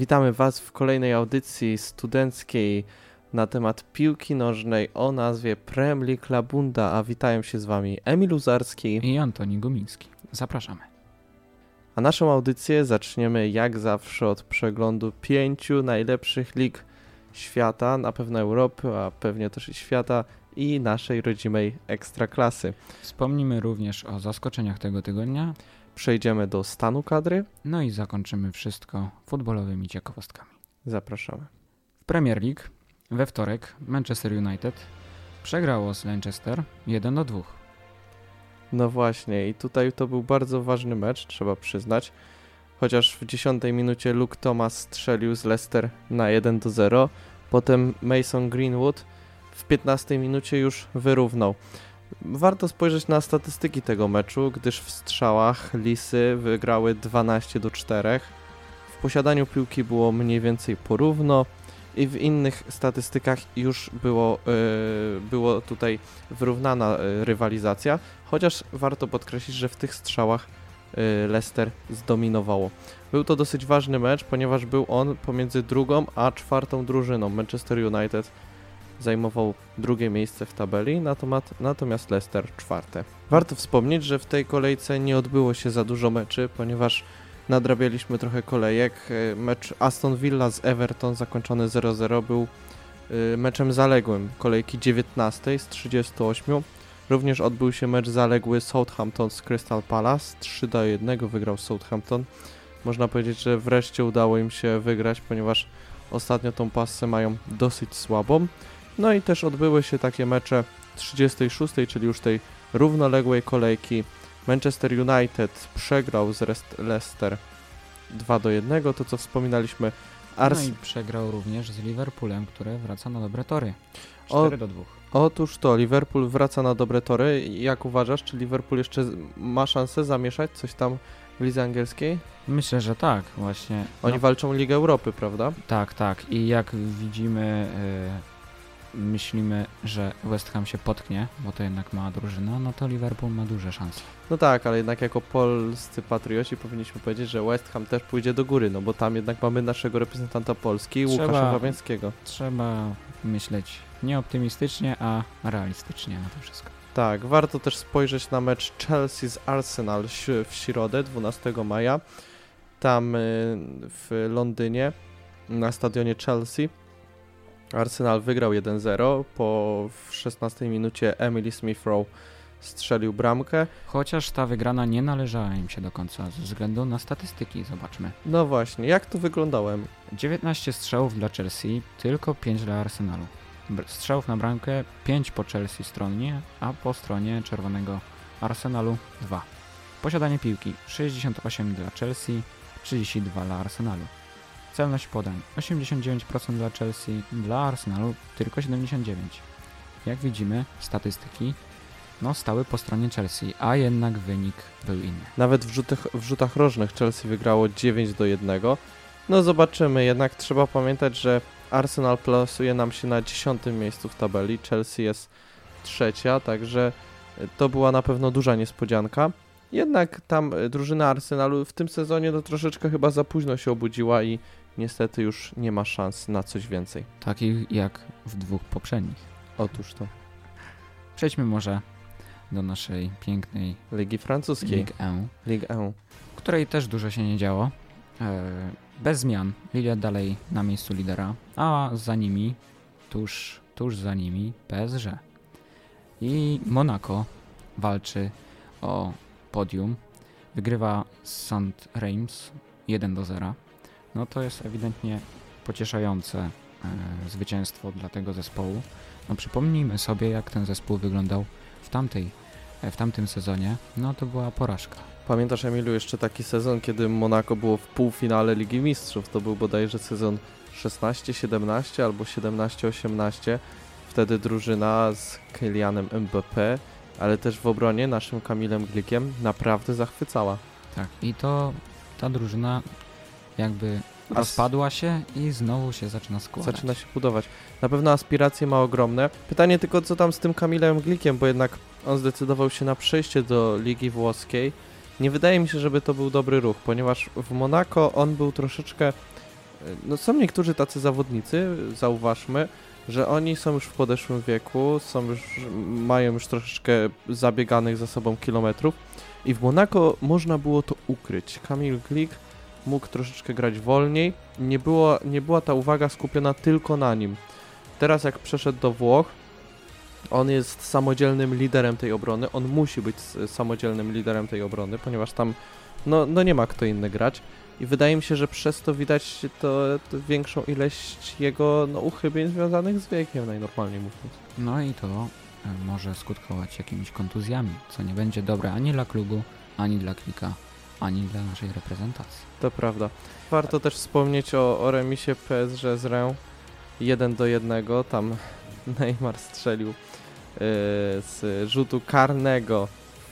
Witamy Was w kolejnej audycji studenckiej na temat piłki nożnej o nazwie Prem League Labunda, a witają się z Wami Emil Uzarski i Antoni Gumiński. Zapraszamy. A naszą audycję zaczniemy jak zawsze od przeglądu pięciu najlepszych lig świata, na pewno Europy, a pewnie też i świata i naszej rodzimej ekstraklasy. Wspomnimy również o zaskoczeniach tego tygodnia. Przejdziemy do stanu kadry. No i zakończymy wszystko futbolowymi ciekawostkami. Zapraszamy. W Premier League we wtorek Manchester United przegrało z Manchester 1 do 2. No właśnie, i tutaj to był bardzo ważny mecz, trzeba przyznać. Chociaż w 10 minucie Luke Thomas strzelił z Leicester na 1 do 0, potem Mason Greenwood w 15 minucie już wyrównał. Warto spojrzeć na statystyki tego meczu, gdyż w strzałach Lisy wygrały 12 do 4. W posiadaniu piłki było mniej więcej porówno i w innych statystykach już było, yy, było tutaj wyrównana yy, rywalizacja, chociaż warto podkreślić, że w tych strzałach yy, Leicester zdominowało. Był to dosyć ważny mecz, ponieważ był on pomiędzy drugą a czwartą drużyną Manchester United zajmował drugie miejsce w tabeli, natomiast Leicester czwarte. Warto wspomnieć, że w tej kolejce nie odbyło się za dużo meczy, ponieważ nadrabialiśmy trochę kolejek. E, mecz Aston Villa z Everton zakończony 0-0 był e, meczem zaległym kolejki 19 z 38. Również odbył się mecz zaległy Southampton z Crystal Palace. 3 do 1 wygrał Southampton. Można powiedzieć, że wreszcie udało im się wygrać, ponieważ ostatnio tą pasę mają dosyć słabą. No i też odbyły się takie mecze 36, czyli już tej równoległej kolejki. Manchester United przegrał z Leicester 2 do 1, to co wspominaliśmy. Ars... No i przegrał również z Liverpoolem, które wraca na dobre tory. 4 o... do 2. Otóż to, Liverpool wraca na dobre tory. Jak uważasz, czy Liverpool jeszcze ma szansę zamieszać coś tam w lidze angielskiej? Myślę, że tak, właśnie. Oni no. walczą Ligę Europy, prawda? Tak, tak. I jak widzimy, myślimy, że West Ham się potknie, bo to jednak mała drużyna, no to Liverpool ma duże szanse. No tak, ale jednak jako polscy patrioci powinniśmy powiedzieć, że West Ham też pójdzie do góry, no bo tam jednak mamy naszego reprezentanta Polski, trzeba, Łukasza Fabiańskiego. Trzeba myśleć nie optymistycznie, a realistycznie na to wszystko. Tak, warto też spojrzeć na mecz Chelsea z Arsenal w środę, 12 maja, tam y, w Londynie, na stadionie Chelsea. Arsenal wygrał 1-0, po w 16 minucie Emily Smith-Rowe strzelił bramkę. Chociaż ta wygrana nie należała im się do końca ze względu na statystyki, zobaczmy. No właśnie, jak to wyglądałem? 19 strzałów dla Chelsea, tylko 5 dla Arsenalu. Strzałów na bramkę 5 po Chelsea stronie, a po stronie czerwonego Arsenalu 2. Posiadanie piłki 68 dla Chelsea, 32 dla Arsenalu. Celność podań 89% dla Chelsea, dla Arsenalu tylko 79%. Jak widzimy, statystyki no, stały po stronie Chelsea, a jednak wynik był inny. Nawet w rzutach, w rzutach rożnych Chelsea wygrało 9 do 1. No zobaczymy, jednak trzeba pamiętać, że Arsenal plasuje nam się na 10 miejscu w tabeli, Chelsea jest trzecia, także to była na pewno duża niespodzianka. Jednak tam drużyna Arsenalu w tym sezonie to troszeczkę chyba za późno się obudziła i niestety już nie ma szans na coś więcej. Takich jak w dwóch poprzednich. Otóż to. Przejdźmy może do naszej pięknej Ligi Francuskiej. Ligue 1. Ligue 1. Której też dużo się nie działo. E, bez zmian. Lille dalej na miejscu lidera, a za nimi, tuż, tuż za nimi PSG. I Monaco walczy o podium. Wygrywa St. Reims 1 do 0 no to jest ewidentnie pocieszające e, zwycięstwo dla tego zespołu. No przypomnijmy sobie, jak ten zespół wyglądał w tamtej, e, w tamtym sezonie. No to była porażka. Pamiętasz, Emilu, jeszcze taki sezon, kiedy Monaco było w półfinale Ligi Mistrzów. To był bodajże sezon 16-17 albo 17-18. Wtedy drużyna z Kylianem Mbappé, ale też w obronie naszym Kamilem Glikiem naprawdę zachwycała. Tak, i to ta drużyna jakby rozpadła się i znowu się zaczyna składać. Zaczyna się budować. Na pewno aspiracje ma ogromne. Pytanie tylko, co tam z tym Kamilem Glikiem, bo jednak on zdecydował się na przejście do Ligi Włoskiej. Nie wydaje mi się, żeby to był dobry ruch, ponieważ w Monako on był troszeczkę no są niektórzy tacy zawodnicy, zauważmy, że oni są już w podeszłym wieku, są już, mają już troszeczkę zabieganych za sobą kilometrów i w Monako można było to ukryć. Kamil Glik mógł troszeczkę grać wolniej, nie, było, nie była ta uwaga skupiona tylko na nim. Teraz jak przeszedł do Włoch, on jest samodzielnym liderem tej obrony, on musi być samodzielnym liderem tej obrony, ponieważ tam no, no nie ma kto inny grać. I wydaje mi się, że przez to widać to, to większą ilość jego no, uchybień związanych z wiekiem, najnormalniej mówiąc. No i to e, może skutkować jakimiś kontuzjami, co nie będzie dobre ani dla klubu, ani dla klika, ani dla naszej reprezentacji. To prawda. Warto też wspomnieć o, o remisie PSG z Rę 1 do 1. Tam Neymar strzelił yy, z rzutu karnego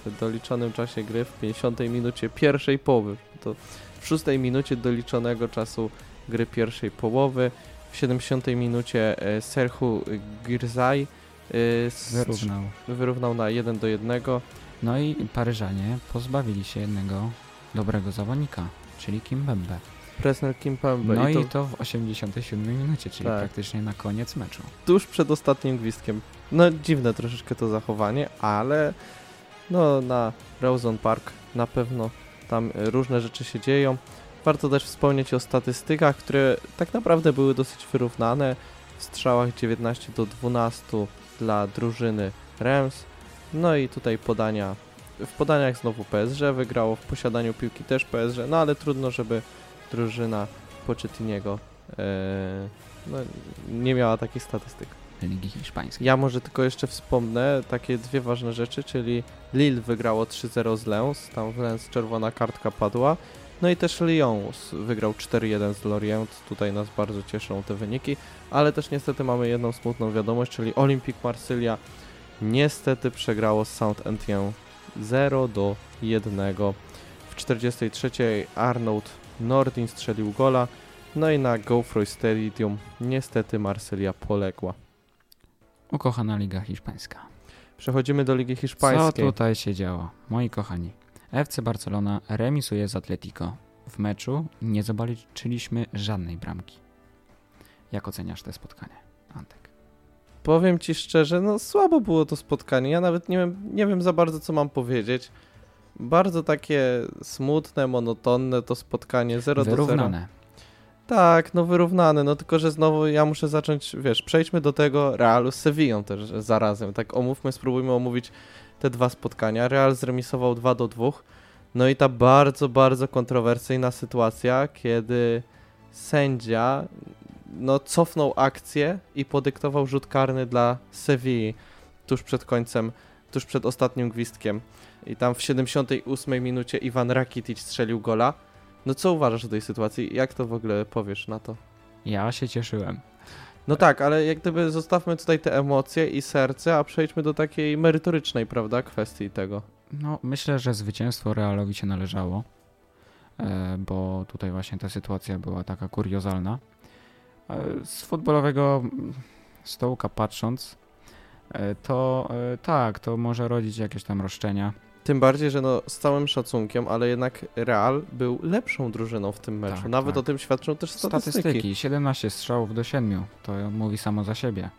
w doliczonym czasie gry w 50 minucie pierwszej połowy. To w 6 minucie doliczonego czasu gry pierwszej połowy. W 70 minucie e, Serhu Girzaj e, wyrównał. wyrównał na 1 do 1. No i Paryżanie pozbawili się jednego dobrego zawodnika, czyli Kimbembe. Presnel Kimpembe. No i to... i to w 87 minucie, czyli tak. praktycznie na koniec meczu. Tuż przed ostatnim gwizdkiem. No dziwne troszeczkę to zachowanie, ale no na Rawson Park na pewno tam e, różne rzeczy się dzieją. Warto też wspomnieć o statystykach, które tak naprawdę były dosyć wyrównane. W strzałach 19 do 12 dla drużyny Rams. No i tutaj podania. W podaniach znowu PSG wygrało, w posiadaniu piłki też PSG, no ale trudno, żeby drużyna Pochettiniego e, no, nie miała takich statystyk. Ligi Hiszpańskiej. Ja może tylko jeszcze wspomnę takie dwie ważne rzeczy, czyli Lille wygrało 3-0 z Lens, tam w Lens czerwona kartka padła, no i też Lyon wygrał 4-1 z Lorient, tutaj nas bardzo cieszą te wyniki, ale też niestety mamy jedną smutną wiadomość, czyli Olympique Marsylia niestety przegrało z Saint-Étienne 0 do 1. W 43 Arnold Nordin strzelił gola, no i na GoFro Stadium niestety Marsylia poległa. Ukochana Liga Hiszpańska. Przechodzimy do Ligi Hiszpańskiej. Co tutaj się działo? Moi kochani, FC Barcelona remisuje z Atletico. W meczu nie zobaczyliśmy żadnej bramki. Jak oceniasz te spotkanie, Antek? Powiem ci szczerze, no słabo było to spotkanie. Ja nawet nie wiem, nie wiem za bardzo, co mam powiedzieć. Bardzo takie smutne, monotonne to spotkanie 0 do 0. Wyrównane. Tak, no wyrównane, no tylko, że znowu ja muszę zacząć, wiesz, przejdźmy do tego Realu z Sevillą też zarazem, tak omówmy, spróbujmy omówić te dwa spotkania. Real zremisował 2 do 2, no i ta bardzo, bardzo kontrowersyjna sytuacja, kiedy sędzia no cofnął akcję i podyktował rzut karny dla Sevilli tuż przed końcem, tuż przed ostatnim gwizdkiem. I tam w 78 minucie Iwan Rakitic strzelił gola. No co uważasz o tej sytuacji? Jak to w ogóle powiesz na to? Ja się cieszyłem. No tak, ale jak gdyby zostawmy tutaj te emocje i serce, a przejdźmy do takiej merytorycznej, prawda, kwestii tego. No, myślę, że zwycięstwo Realowi się należało, e, bo tutaj właśnie ta sytuacja była taka kuriozalna. E, z futbolowego stołka patrząc, e, to tak, to może rodzić jakieś tam roszczenia tym bardziej, że no z całym szacunkiem, ale jednak Real był lepszą drużyną w tym meczu. Tak, Nawet tak. o tym świadczą też statystyki. Statystyki, 17 strzałów do 7, to mówi samo za siebie.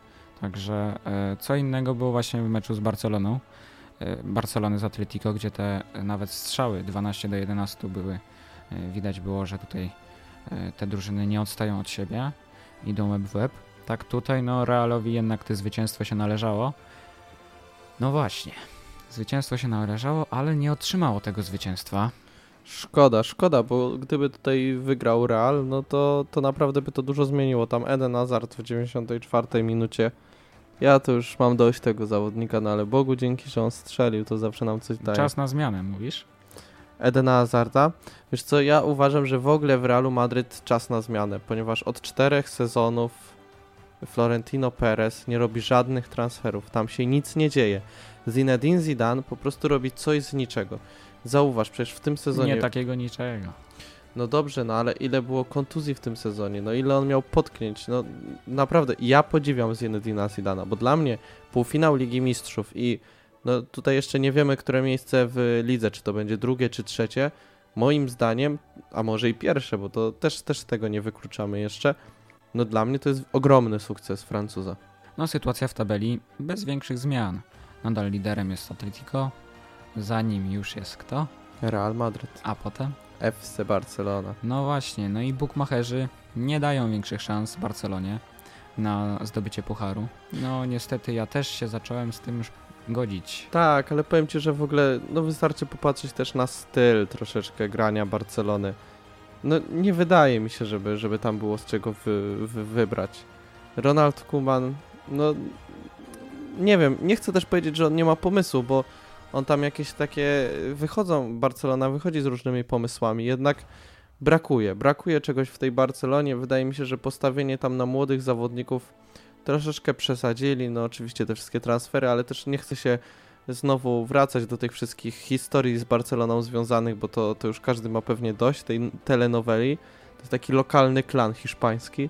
Także e, co innego było właśnie w meczu z Barceloną. E, Barcelony z Atletico, gdzie te nawet strzały 12 do 11 były. E, widać było, że tutaj e, te drużyny nie odstają od siebie, idą web w web. Tak tutaj no Realowi jednak to zwycięstwo się należało. No właśnie. Zwycięstwo się należało, ale nie otrzymało tego zwycięstwa. Szkoda, szkoda, bo gdyby tutaj wygrał Real, no to, to naprawdę by to dużo zmieniło. Tam Eden Hazard w 94 minucie. Ja to już mam dość tego zawodnika, no ale Bogu dzięki, że on strzelił, to zawsze nam coś daje. Czas na zmianę, mówisz? Edena Hazarda. Wiesz co, ja uważam, że w ogóle w Realu Madryt czas na zmianę, ponieważ od czterech sezonów Florentino Perez nie robi żadnych transferów. Tam się nic nie dzieje. Zinedine Zidane po prostu robi coś z niczego. Zauważ, przecież w tym sezonie... Nie takiego niczego. No dobrze, no ale ile było kontuzji w tym sezonie, no ile on miał potknięć, no naprawdę, ja podziwiam Zinedina Zidana, bo dla mnie półfinał Ligi Mistrzów i no tutaj jeszcze nie wiemy, które miejsce w lidze, czy to będzie drugie, czy trzecie, moim zdaniem, a może i pierwsze, bo to też, też tego nie wykluczamy jeszcze, no dla mnie to jest ogromny sukces Francuza. No sytuacja w tabeli bez większych zmian. Nadal liderem jest Atletico, za nim już jest kto? Real Madrid, A potem? FC Barcelona. No właśnie, no i bukmacherzy nie dają większych szans Barcelonie na zdobycie pucharu. No niestety ja też się zacząłem z tym już godzić. Tak, ale powiem Ci, że w ogóle no wystarczy popatrzeć też na styl troszeczkę grania Barcelony. No nie wydaje mi się, żeby, żeby tam było z czego wy, wy, wybrać. Ronald Koeman, no nie wiem, nie chcę też powiedzieć, że on nie ma pomysłu, bo on tam jakieś takie wychodzą, Barcelona wychodzi z różnymi pomysłami, jednak brakuje, brakuje czegoś w tej Barcelonie. Wydaje mi się, że postawienie tam na młodych zawodników troszeczkę przesadzili, no oczywiście te wszystkie transfery, ale też nie chcę się znowu wracać do tych wszystkich historii z Barceloną związanych, bo to, to już każdy ma pewnie dość tej telenoweli. To jest taki lokalny klan hiszpański,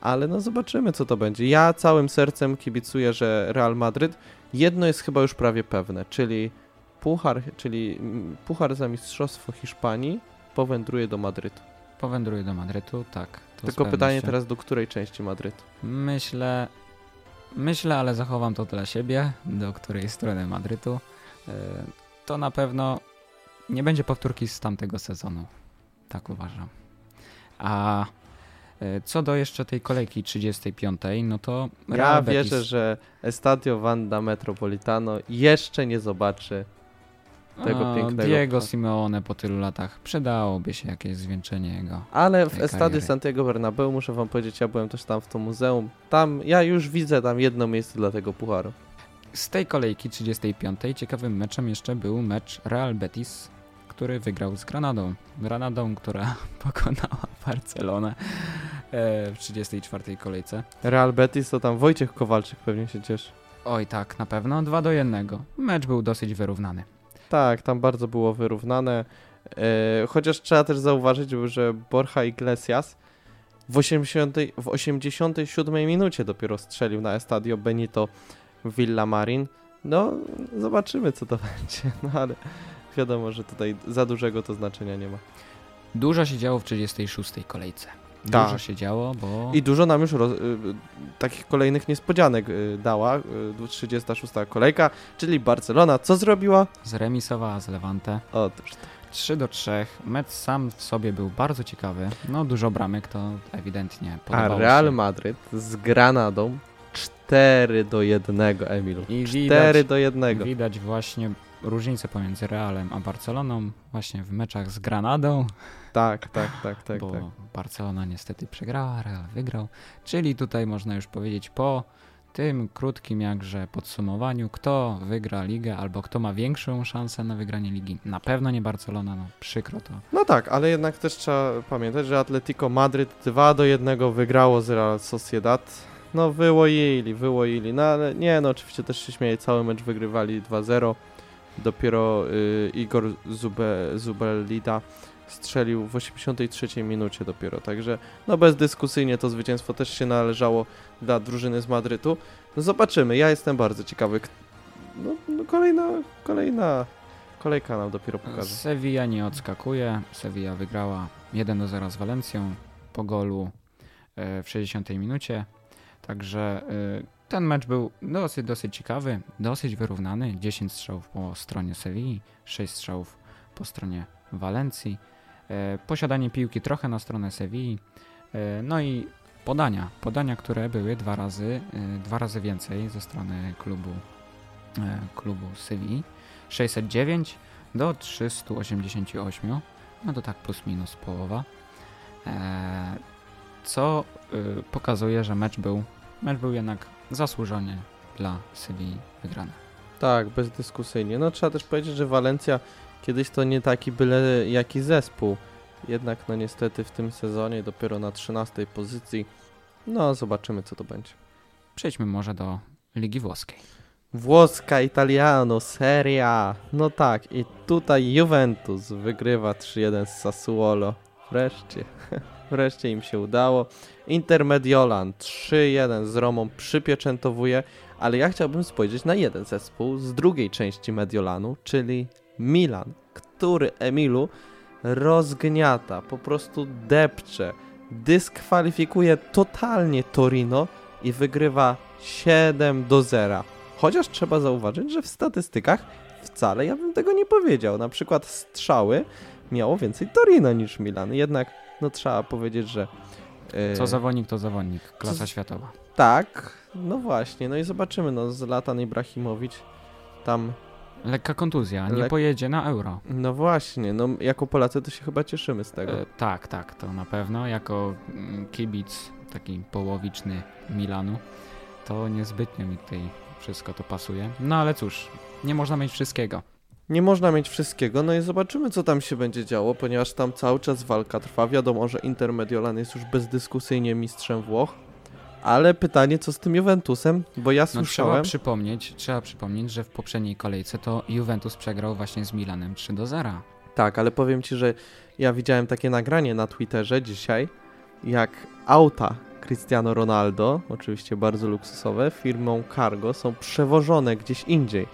ale no zobaczymy co to będzie. Ja całym sercem kibicuję, że Real Madryt jedno jest chyba już prawie pewne, czyli puchar, czyli puchar za mistrzostwo Hiszpanii powędruje do Madrytu. Powędruje do Madrytu, tak. Tylko pytanie teraz do której części Madrytu? Myślę, myślę, ale zachowam to dla siebie, do której strony Madrytu. E, To na pewno nie będzie powtórki z tamtego sezonu. Tak uważam. A e, co do jeszcze tej kolejki 35, no to Ja Real Betis, wierzę, że Estadio Wanda Metropolitano jeszcze nie zobaczy tego o, pięknego Diego pcha. Simeone po tylu latach przydałoby się jakieś zwieńczenie jego. Ale w Estadio. Santiago Bernabeu muszę wam powiedzieć, ja byłem też tam w to muzeum. Tam ja już widzę tam jedno miejsce dla tego pucharu. Z tej kolejki 35 ciekawym meczem jeszcze był mecz Real Betis, który wygrał z Granadą. Granadą, która pokonała Barcelonę e, w 34 kolejce. Real Betis to tam Wojciech Kowalczyk pewnie się cieszy. Oj tak, na pewno 2 do 1. Mecz był dosyć wyrównany. Tak, tam bardzo było wyrównane. E, chociaż trzeba też zauważyć, że Borja Iglesias w, 80, w 87 minucie dopiero strzelił na Estadio Benito Villamarin. No, zobaczymy co to będzie, no ale wiadomo, że tutaj za dużego to znaczenia nie ma. Dużo się działo w 36 kolejce. Tak. Dużo się działo, bo I dużo nam już roz, y, y, takich kolejnych niespodzianek y, dała y, 36 kolejka, czyli Barcelona. Co zrobiła? zremisowała z Levante. Otóż to. 3 do 3. Mecz sam w sobie był bardzo ciekawy. No dużo bramek to ewidentnie podobało A Real się. Madryt z Granadą 4 do 1, Emilu. I 4 widać, do 1. widać właśnie różnicę pomiędzy Realem a Barceloną właśnie w meczach z Granadą, Tak, tak, tak, tak, bo tak. Barcelona niestety przegrała, Real wygrał. Czyli tutaj można już powiedzieć po tym krótkim jakże podsumowaniu, kto wygra ligę albo kto ma większą szansę na wygranie ligi. Na pewno nie Barcelona, no przykro to. No tak, ale jednak też trzeba pamiętać, że Atletico Madryt 2 do 1 wygrało z Real Sociedad. No wyłoili, wyłoili. No ale nie, no oczywiście też się śmieje, cały mecz wygrywali 2-0. Dopiero y, Igor Zube, Zubelida strzelił w 83 minucie dopiero, także no bezdyskusyjnie to zwycięstwo też się należało dla drużyny z Madrytu. No zobaczymy, ja jestem bardzo ciekawy. No, no kolejna, kolejna kolejka nam dopiero pokaże. Sevilla nie odskakuje. Sevilla wygrała 1 do 0 z Walencją po golu e, w 60 minucie. Także e, ten mecz był dosyć, dosyć ciekawy, dosyć wyrównany. 10 strzałów po stronie Sewilli, 6 strzałów po stronie Walencji. E, Posiadanie piłki trochę na stronę Sewilli. E, No i podania, podania, które były dwa razy, e, dwa razy więcej ze strony klubu, klubu Sewilli. 609 do 388, no to tak plus minus połowa. Co pokazuje, że mecz był, mecz był jednak zasłużony dla Sewilli wygrany. Tak, bezdyskusyjnie. No trzeba też powiedzieć, że Walencja kiedyś to nie taki byle jaki zespół. Jednak no niestety w tym sezonie dopiero na 13 pozycji. No zobaczymy co to będzie. Przejdźmy może do Ligi Włoskiej. Włoska, Italiano, Serie A. No tak, i tutaj Juventus wygrywa 3-1 z Sassuolo. Wreszcie, wreszcie im się udało. Inter Mediolan 3-1 z Romą przypieczętowuje, ale ja chciałbym spojrzeć na jeden zespół z drugiej części Mediolanu, czyli Milan, który Emilu rozgniata, po prostu depcze, dyskwalifikuje totalnie Torino i wygrywa 7 do 0. Chociaż trzeba zauważyć, że w statystykach wcale ja bym tego nie powiedział. Na przykład strzały miało więcej Torino niż Milan. Jednak no trzeba powiedzieć, że e, Co zawodnik, to zawodnik. Klasa światowa. tak, no właśnie, no i zobaczymy, no Zlatan Ibrahimowicz tam, Lekka kontuzja, nie Lek- pojedzie na euro. no właśnie, no jako Polacy to się chyba cieszymy z tego. E, tak, tak, to na pewno. Jako mm, kibic taki połowiczny Milanu, to niezbytnio mi tutaj wszystko to pasuje. No ale cóż, nie można mieć wszystkiego. Nie można mieć wszystkiego, no i zobaczymy, co tam się będzie działo, ponieważ tam cały czas walka trwa. Wiadomo, że Inter Mediolan jest już bezdyskusyjnie mistrzem Włoch. Ale pytanie, co z tym Juventusem? Bo ja No trzeba słyszałem. przypomnieć, trzeba przypomnieć, że w poprzedniej kolejce to Juventus przegrał właśnie z Milanem 3 do 0. Tak, ale powiem ci, że ja widziałem takie nagranie na Twitterze dzisiaj, jak auta Cristiano Ronaldo, oczywiście bardzo luksusowe, firmą Cargo są przewożone gdzieś indziej.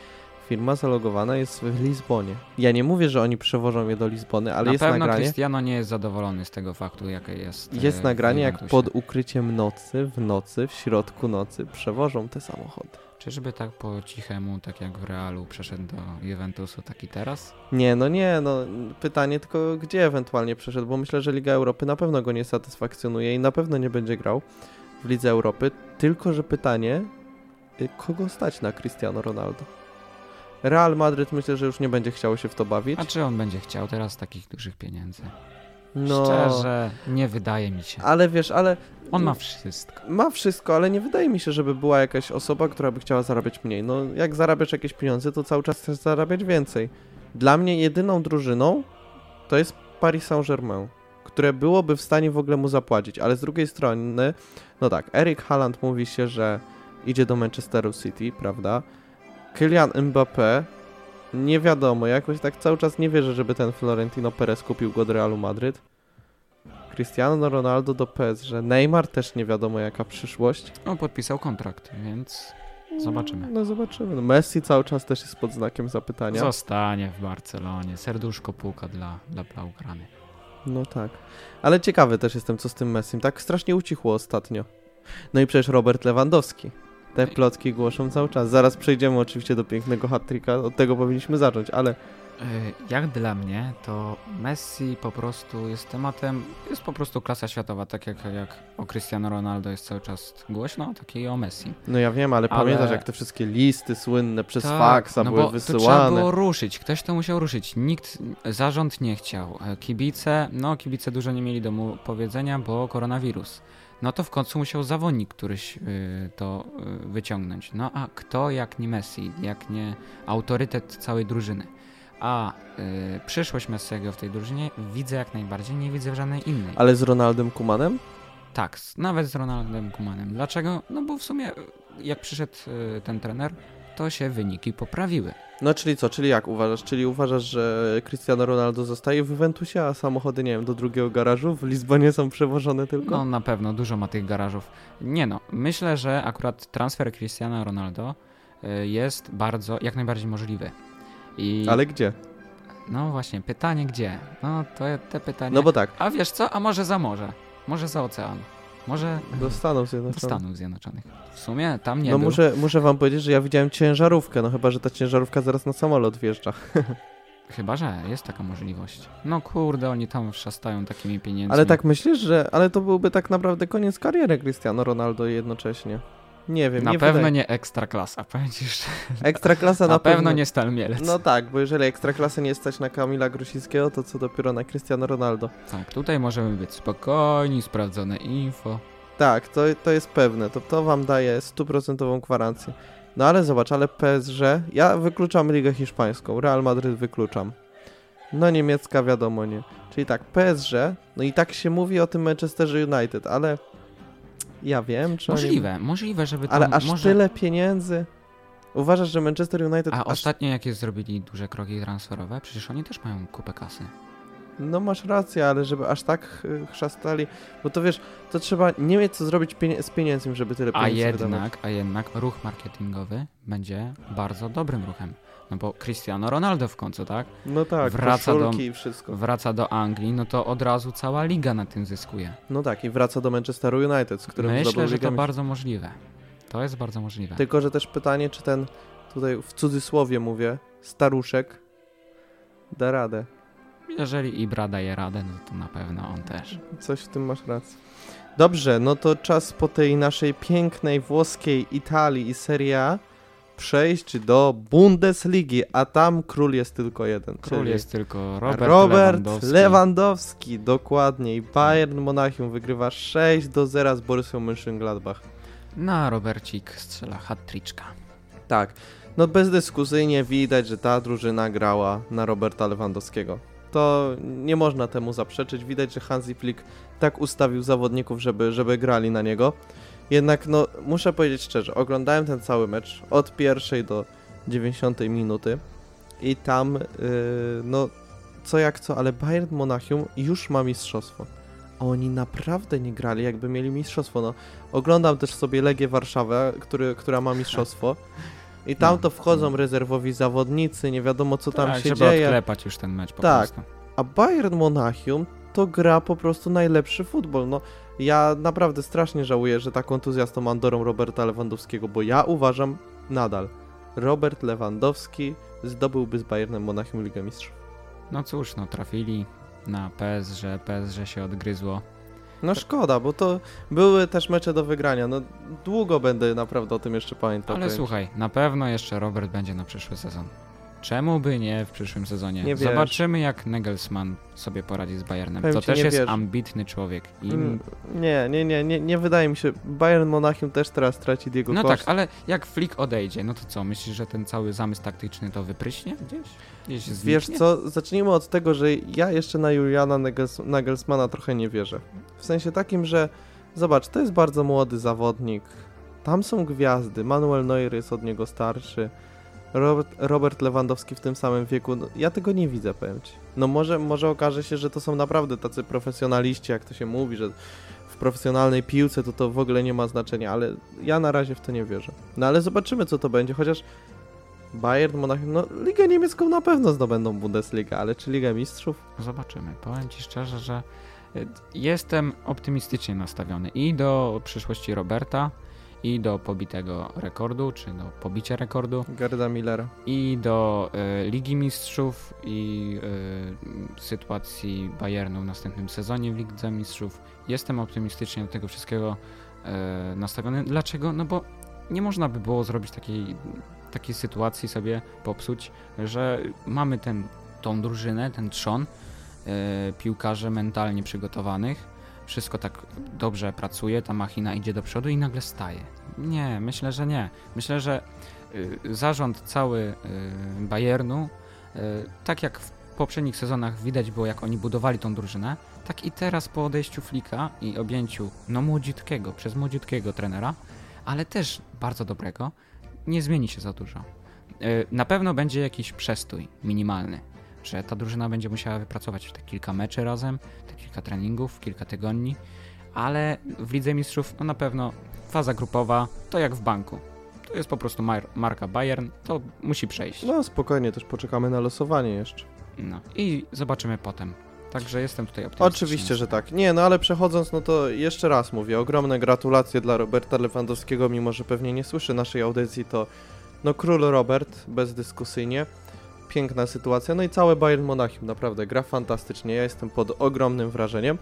Firma zalogowana jest w Lizbonie. Ja nie mówię, że oni przewożą je do Lizbony, ale na jest pewno nagranie. Cristiano nie jest zadowolony z tego faktu, jakie jest. Jest e, w nagranie, jak pod ukryciem nocy, w nocy, w środku nocy przewożą te samochody. Czyżby tak po cichemu, tak jak w Realu, przeszedł do Juventusu, tak i teraz? Nie, no nie, no pytanie tylko gdzie ewentualnie przeszedł, bo myślę, że Liga Europy na pewno go nie satysfakcjonuje i na pewno nie będzie grał w Lidze Europy, tylko że pytanie, y, kogo stać na Cristiano Ronaldo? Real Madryt myślę, że już nie będzie chciało się w to bawić. A czy on będzie chciał teraz takich dużych pieniędzy? No, Szczerze, nie wydaje mi się. ale wiesz, ale On ma wszystko. ma wszystko, ale nie wydaje mi się, żeby była jakaś osoba, która by chciała zarabiać mniej. No, jak zarabiasz jakieś pieniądze, to cały czas chcesz zarabiać więcej. Dla mnie jedyną drużyną to jest Paris Saint-Germain, które byłoby w stanie w ogóle mu zapłacić, ale z drugiej strony, no tak, Erik Haaland mówi się, że idzie do Manchesteru City, prawda? Kylian Mbappé, nie wiadomo, jakoś tak cały czas nie wierzę, żeby ten Florentino Perez kupił go do Realu Madryt. Cristiano Ronaldo do PSG. Neymar też nie wiadomo jaka przyszłość. On podpisał kontrakt, więc Zobaczymy. No zobaczymy. No, Messi cały czas też jest pod znakiem zapytania. zostanie w Barcelonie. Serduszko puka dla, dla Blaugrany. No tak. Ale ciekawy też jestem, co z tym Messim. Tak strasznie ucichło ostatnio. No i przecież Robert Lewandowski. Te plotki głoszą cały czas. Zaraz przejdziemy oczywiście do pięknego hat-tricka. Od tego powinniśmy zacząć, ale Y, Jak dla mnie, to Messi po prostu jest tematem, jest po prostu klasa światowa, tak jak, jak o Cristiano Ronaldo jest cały czas głośno, tak i o Messi. no ja wiem, ale, Ale- pamiętasz jak te wszystkie listy słynne przez Tak, faksa no były bo To trzeba wysyłane. było ruszyć, ktoś to musiał ruszyć. Nikt, zarząd nie chciał. E, Kibice, no kibice dużo nie mieli do mu powiedzenia, bo koronawirus. No to w końcu musiał zawodnik któryś y, to y, wyciągnąć. No a kto jak nie Messi, jak nie autorytet całej drużyny. A y, przyszłość Messiego w tej drużynie widzę jak najbardziej, nie widzę w żadnej innej. Ale z Ronaldem Kumanem? Tak, nawet z Ronaldem Kumanem. Dlaczego? No bo w sumie jak przyszedł ten trener, to się wyniki poprawiły. No czyli co, czyli jak uważasz? Czyli uważasz, że Cristiano Ronaldo zostaje w Juventusie, a samochody, nie wiem, do drugiego garażu w Lizbonie są przewożone tylko? No na pewno, dużo ma tych garażów. Nie no, myślę, że akurat transfer Cristiano Ronaldo y, jest bardzo, jak najbardziej możliwy. I Ale gdzie? no właśnie, pytanie gdzie? No to te pytanie. No bo tak, A wiesz co? A może za morze? Może za ocean? Może do Stanów do Zjednoczonych. Stanów Zjednoczonych. W sumie tam nie no był. muszę, muszę wam powiedzieć, że ja widziałem ciężarówkę, no chyba, że ta ciężarówka zaraz na samolot wjeżdża. Chyba, że jest taka możliwość. No kurde, oni tam wszastają takimi pieniędzmi. Ale tak myślisz, że... Ale to byłby tak naprawdę koniec kariery Cristiano Ronaldo jednocześnie. Nie wiem, Na nie pewno wydaje... nie ekstra klasa, powiem ci szczerze. Ekstraklasa Na, na, pewno nie Stal Mielec. No tak, bo jeżeli Ekstraklasy nie stać na Kamila Grusickiego, to co dopiero na Cristiano Ronaldo. Tak, tutaj możemy być spokojni, sprawdzone info. Tak, to, to jest pewne, to, to wam daje stuprocentową gwarancję. No ale zobacz, ale PSG, ja wykluczam Ligę Hiszpańską, Real Madryt wykluczam. No niemiecka wiadomo nie. Czyli tak, PSG, no i tak się mówi o tym Manchesterze United, ale ja wiem, czy oni... Możliwe, możliwe, żeby to Ale aż może... tyle pieniędzy? Uważasz, że Manchester United A aż... ostatnio jakie zrobili duże kroki transferowe? Przecież oni też mają kupę kasy. No masz rację, ale żeby aż tak chrzastali, bo to wiesz, to trzeba nie mieć co zrobić pienie- z pieniędzmi, żeby tyle A pieniędzy wydawać. jednak, a jednak ruch marketingowy będzie bardzo dobrym ruchem. No bo Cristiano Ronaldo w końcu, tak? No tak, Wraca do- i wszystko. Wraca do Anglii, no to od razu cała liga na tym zyskuje. No tak, i wraca do Manchesteru United, z którym Myślę, że to bardzo możliwe. To jest bardzo możliwe. Tylko, że też pytanie, czy ten, tutaj w cudzysłowie mówię, staruszek da radę. Jeżeli Ibra daje radę, no to na pewno on też. Coś w tym masz rację. Dobrze, no to czas po tej naszej pięknej włoskiej Italii i Serie A przejść do Bundesligi, a tam król jest tylko jeden. Król jest tylko Robert, Robert Lewandowski. Lewandowski. dokładnie. I Bayern Monachium wygrywa 6 do 0 z Borussią Mönchengladbach. Na Robercik strzela hat-triczka. Tak, no bezdyskusyjnie widać, że ta drużyna grała na Roberta Lewandowskiego. To nie można temu zaprzeczyć. Widać, że Hansi Flick tak ustawił zawodników, żeby, żeby grali na niego. Jednak, no, muszę powiedzieć szczerze, oglądałem ten cały mecz od pierwszej do 90 minuty i tam, yy, no, co jak co, ale Bayern Monachium już ma mistrzostwo. A oni naprawdę nie grali, jakby mieli mistrzostwo. No, oglądam też sobie Legię Warszawę, który, która ma mistrzostwo. I tam No, to wchodzą no. rezerwowi zawodnicy, nie wiadomo co tam tak, się żeby dzieje. odklepać już ten mecz po Tak. prostu. A Bayern Monachium to gra po prostu najlepszy futbol. No, ja naprawdę strasznie żałuję, że ta kontuzja z tą Andorą Roberta Lewandowskiego, bo ja uważam nadal, Robert Lewandowski zdobyłby z Bayernem Monachium Ligę Mistrzów. No cóż, no trafili na PSG, PSG się odgryzło. No szkoda, bo to były też mecze do wygrania. No długo będę naprawdę o tym jeszcze pamiętał. Ale słuchaj, na pewno jeszcze Robert będzie na przyszły sezon. Czemu by nie w przyszłym sezonie? Nie. Zobaczymy jak Nagelsmann sobie poradzi z Bayernem. Powiem też jest wiesz. ambitny człowiek. I... Mm, Nie, nie, nie, nie, nie wydaje mi się. Bayern Monachium też teraz traci Diego No Costa. tak, ale jak Flick odejdzie, no to co? Myślisz, że ten cały zamysł taktyczny to wypryśnie gdzieś? Gdzieś Wiesz co, zacznijmy od tego, że ja jeszcze na Juliana Nagels- Nagelsmana trochę nie wierzę. W sensie takim, że zobacz, to jest bardzo młody zawodnik. Tam są gwiazdy. Manuel Neuer jest od niego starszy. Robert, Robert Lewandowski w tym samym wieku. No, ja tego nie widzę, powiem ci. No może, może okaże się, że to są naprawdę tacy profesjonaliści, jak to się mówi, że w profesjonalnej piłce to to w ogóle nie ma znaczenia, ale ja na razie w to nie wierzę. No ale zobaczymy, co to będzie, chociaż Bayern, Monachium, no Ligę Niemiecką na pewno zdobędą Bundesliga, ale czy Ligę Mistrzów? Zobaczymy. Powiem Ci szczerze, że y, jestem optymistycznie nastawiony i do przyszłości Roberta, i do pobitego rekordu, czy do pobicia rekordu, Gerda Millera. i do y, Ligi Mistrzów, i y, sytuacji Bayernu w następnym sezonie w Lidze Mistrzów. Jestem optymistycznie do tego wszystkiego y, nastawiony. Dlaczego? No bo nie można by było zrobić takiej, takiej sytuacji sobie popsuć, że mamy ten, tą drużynę, ten trzon piłkarzy mentalnie przygotowanych, wszystko tak dobrze pracuje, ta machina idzie do przodu i nagle staje. Nie, myślę, że nie. Myślę, że y, zarząd cały y, Bayernu, y, tak jak w poprzednich sezonach widać było, jak oni budowali tą drużynę, tak i teraz po odejściu Flika i objęciu no młodziutkiego, przez młodziutkiego trenera, ale też bardzo dobrego, nie zmieni się za dużo. Na pewno będzie jakiś przestój minimalny, że ta drużyna będzie musiała wypracować te kilka meczy razem, te kilka treningów, kilka tygodni, ale w Lidze Mistrzów no na pewno faza grupowa to jak w banku. To jest po prostu mar- marka Bayern, to musi przejść. No spokojnie, też poczekamy na losowanie jeszcze. No i zobaczymy potem. Także jestem tutaj optymistyczny. Oczywiście, że tak. Nie, no ale przechodząc, no to jeszcze raz mówię, ogromne gratulacje dla Roberta Lewandowskiego, mimo że pewnie nie słyszy naszej audycji, to no król Robert, bezdyskusyjnie. Piękna sytuacja, no i całe Bayern Monachium, naprawdę gra fantastycznie, ja jestem pod ogromnym wrażeniem.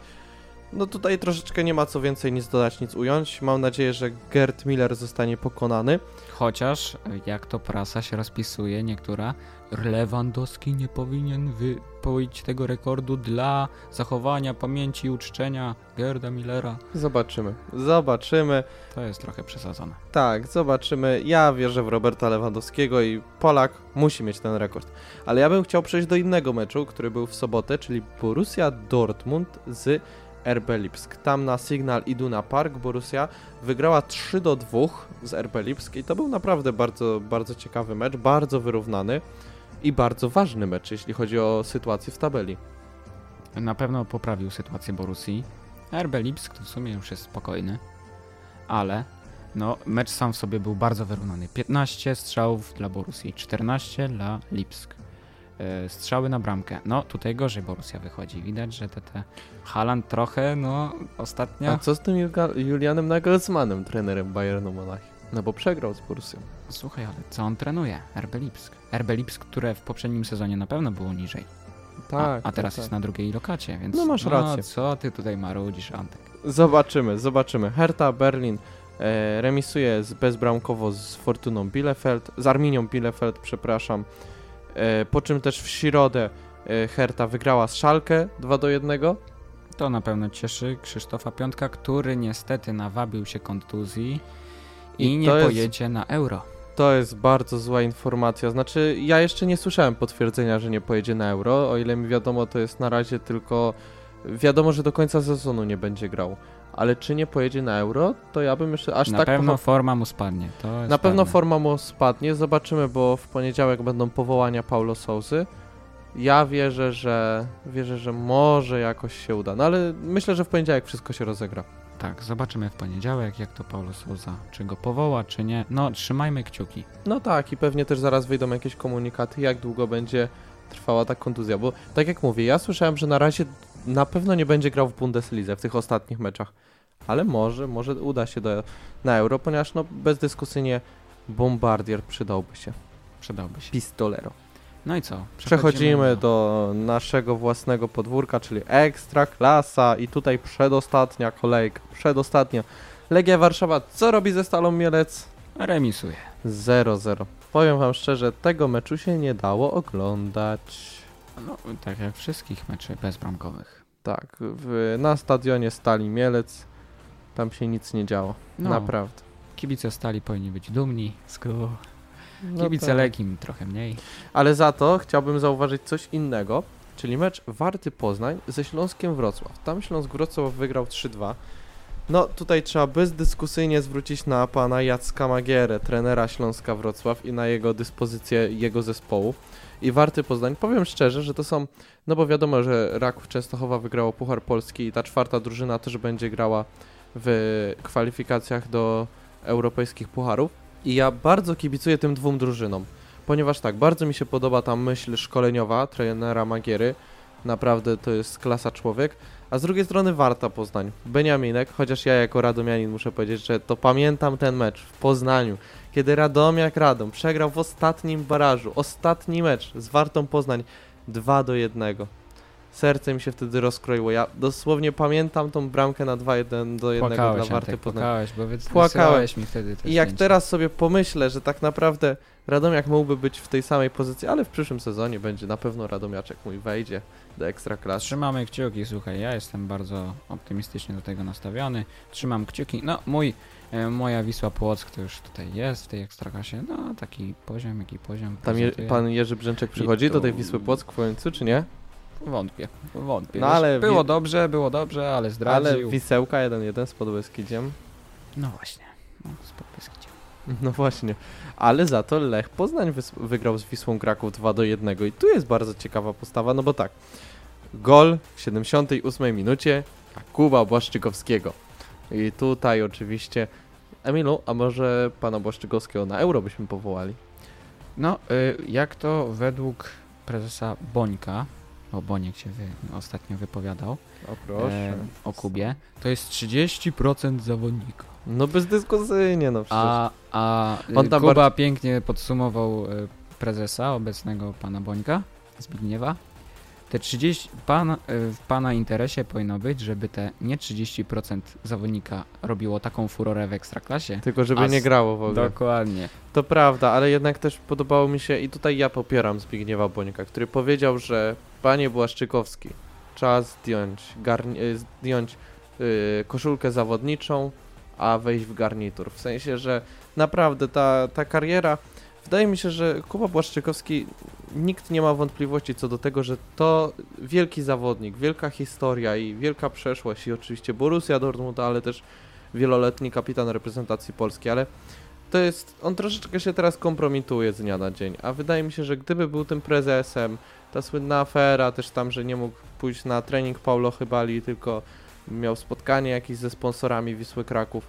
No tutaj troszeczkę nie ma co więcej nic dodać, nic ująć. Mam nadzieję, że Gerd Miller zostanie pokonany. Chociaż, jak to prasa się rozpisuje, niektóra, Lewandowski nie powinien wypowiedzieć tego rekordu dla zachowania pamięci i uczczenia Gerda Millera. Zobaczymy, zobaczymy. To jest trochę przesadzone. Tak, zobaczymy. Ja wierzę w Roberta Lewandowskiego i Polak musi mieć ten rekord. Ale ja bym chciał przejść do innego meczu, który był w sobotę, czyli Borussia Dortmund z RB Lipsk. Tam na Signal Iduna Park Borussia wygrała 3 do 2 z RB Lipsk i to był naprawdę bardzo, bardzo ciekawy mecz, bardzo wyrównany i bardzo ważny mecz, jeśli chodzi o sytuację w tabeli. Na pewno poprawił sytuację Borussii. RB Lipsk to w sumie już jest spokojny, ale No, mecz sam w sobie był bardzo wyrównany. 15 strzałów dla Borussii, 14 dla Lipsk. E, strzały na bramkę. No, tutaj gorzej Borussia wychodzi. Widać, że te, te Haaland trochę, no, ostatnio... A co z tym Julianem Nagelsmannem, trenerem Bayernu Monachium? No bo przegrał z Borussią. Słuchaj, ale co on trenuje? RB Lipsk. RB Lipsk, które w poprzednim sezonie na pewno było niżej. Tak. a, a teraz tak, jest na drugiej lokacie, więc... No, masz rację. co ty tutaj marudzisz, Antek? Zobaczymy, zobaczymy. Hertha Berlin e, remisuje z, bezbramkowo z Fortuną Bielefeld, z Arminią Bielefeld, przepraszam. E, po czym też w środę e, Hertha wygrała z Schalke 2 do 1. To na pewno cieszy Krzysztofa Piątka, który niestety nawabił się kontuzji i, I nie to jest- pojedzie na euro. To jest bardzo zła informacja. Znaczy, ja jeszcze nie słyszałem potwierdzenia, że nie pojedzie na Euro. O ile mi wiadomo, to jest na razie tylko. Wiadomo, że do końca sezonu nie będzie grał. Ale czy nie pojedzie na Euro, to ja bym jeszcze aż na tak pewno pocho- forma mu spadnie. To Na pewno pewne. forma mu spadnie. Zobaczymy, bo w poniedziałek będą powołania Paulo Sousy. Ja wierzę, że wierzę, że może jakoś się uda. No ale myślę, że w poniedziałek wszystko się rozegra. Tak, zobaczymy w poniedziałek, jak to Paulo Souza, czy go powoła, czy nie. No, trzymajmy kciuki. No tak, i pewnie też zaraz wyjdą jakieś komunikaty, jak długo będzie trwała ta kontuzja, bo tak jak mówię, ja słyszałem, że na razie na pewno nie będzie grał w Bundeslidze w tych ostatnich meczach, ale może, może uda się do, na Euro, ponieważ no bezdyskusyjnie Bombardier przydałby się, Przydałby się. pistolero. No i co? Przechodzimy do naszego własnego podwórka, czyli Ekstra Klasa i tutaj przedostatnia kolejka, przedostatnia. Legia Warszawa, co robi ze Stalą Mielec? Remisuje. 0-0. Powiem wam szczerze, tego meczu się nie dało oglądać. No, tak jak wszystkich meczy bezbramkowych. Tak, w, na stadionie Stali Mielec tam się nic nie działo. No, Naprawdę. kibice Stali powinni być dumni. Sku. No Kibice tak. Legii trochę mniej. Ale za to chciałbym zauważyć coś innego, czyli mecz Warty Poznań ze Śląskiem Wrocław. Tam Śląsk Wrocław wygrał 3-2. No tutaj trzeba bezdyskusyjnie zwrócić na pana Jacka Magierę, trenera Śląska Wrocław i na jego dyspozycję jego zespołu. I Warty Poznań, powiem szczerze, że to są, no bo wiadomo, że Raków Częstochowa wygrało Puchar Polski i ta czwarta drużyna też będzie grała w kwalifikacjach do europejskich pucharów. I ja bardzo kibicuję tym dwóm drużynom, ponieważ tak, bardzo mi się podoba ta myśl szkoleniowa trenera Magiery. Naprawdę to jest klasa człowiek. A z drugiej strony Warta Poznań. Beniaminek, chociaż ja jako radomianin muszę powiedzieć, że to pamiętam ten mecz w Poznaniu, kiedy Radomiak Radom przegrał w ostatnim barażu, ostatni mecz z Wartą Poznań 2 do 1. Serce mi się wtedy rozkroiło. Ja dosłownie pamiętam tą bramkę na 2-1 do 1 dla Płakałeś, Warty Antek, Poznań. płakałeś, bo wysyłałeś mi wtedy te I jak teraz sobie pomyślę, że tak naprawdę Radomiak mógłby być w tej samej pozycji, ale w przyszłym sezonie będzie na pewno Radomiaczek mój wejdzie do Ekstraklasy. Trzymamy kciuki, słuchaj, ja jestem bardzo optymistycznie do tego nastawiony. Trzymam kciuki. No, mój, e, moja Wisła Płock to już tutaj jest w tej ekstrakasie. No, taki poziom, jaki poziom. Tam je, pan Jerzy Brzęczek przychodzi tu- do tej Wisły Płock w końcu, czy nie? Wątpię, wątpię. No, Wiesz, ale Było dobrze, było dobrze, ale Ale zdradził. Wisełka 1-1 z Podbeskidziem. No właśnie, no, z Podbeskidziem. No właśnie. Ale za to Lech Poznań wys- wygrał z Wisłą Kraków 2 do 1 i tu jest bardzo ciekawa postawa, no bo tak. Gol w 78 minucie Jakuba Błaszczykowskiego. I tutaj oczywiście Emilu, a może pana Błaszczykowskiego na euro byśmy powołali? No, y, jak to według prezesa Bońka, bo Boniek się wy, ostatnio wypowiadał O proszę. e, o Kubie, to jest 30% zawodnika. No bezdyskusyjnie, no przecież. A, a On tam Kuba pięknie podsumował e, prezesa, obecnego pana Bońka, Zbigniewa. Te 30, pan, e, w pana interesie powinno być, żeby te nie 30% zawodnika robiło taką furorę w ekstraklasie. Tylko żeby nie grało w ogóle. Dokładnie. To prawda, ale jednak też podobało mi się i tutaj ja popieram Zbigniewa Bońka, który powiedział, że panie Błaszczykowski, czas zdjąć, y, zdjąć y, koszulkę zawodniczą, a wejść w garnitur. W sensie, że naprawdę ta, ta kariera, wydaje mi się, że Kuba Błaszczykowski, nikt nie ma wątpliwości co do tego, że to wielki zawodnik, wielka historia i wielka przeszłość i oczywiście Borussia Dortmund, ale też wieloletni kapitan reprezentacji Polski, ale to jest, on troszeczkę się teraz kompromituje z dnia na dzień, a wydaje mi się, że gdyby był tym prezesem, ta słynna afera też tam, że nie mógł pójść na trening Paulo Chybali, tylko miał spotkanie jakieś ze sponsorami Wisły Kraków.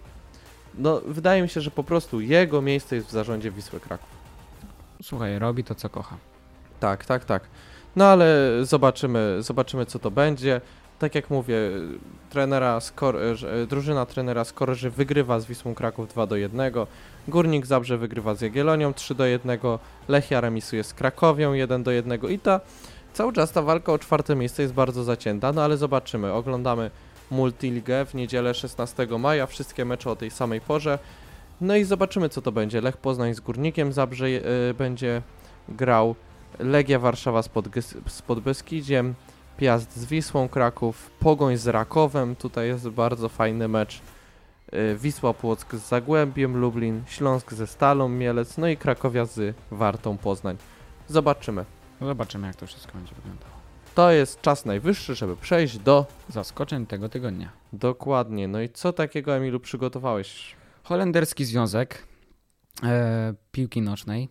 no wydaje mi się, że po prostu jego miejsce jest w zarządzie Wisły Kraków. Słuchaj, robi to, co kocha. Tak, tak, tak. No ale zobaczymy, zobaczymy co to będzie. Tak jak mówię, trenera Skor że- drużyna trenera Skorży wygrywa z Wisłą Kraków 2 do 1. Górnik Zabrze wygrywa z Jagiellonią 3 do 1. Lechia remisuje z Krakowią 1 do 1. I ta cały czas ta walka o czwarte miejsce jest bardzo zacięta, no ale zobaczymy. Oglądamy Multiligę w niedzielę 16 maja, wszystkie mecze o tej samej porze. No i zobaczymy co to będzie. Lech Poznań z Górnikiem Zabrze e, będzie grał Legia Warszawa z, Podgys- z Podbeskidziem, Piast z Wisłą Kraków, Pogoń z Rakowem, tutaj jest bardzo fajny mecz. Y, Wisła Płock z Zagłębiem Lublin, Śląsk ze Stalą Mielec, no i Krakowia z Wartą Poznań. Zobaczymy. Zobaczymy, jak to wszystko będzie wyglądało. To jest czas najwyższy, żeby przejść do... Zaskoczeń tego tygodnia. Dokładnie. No i co takiego, Emilu, przygotowałeś? Holenderski Związek e, Piłki Nocznej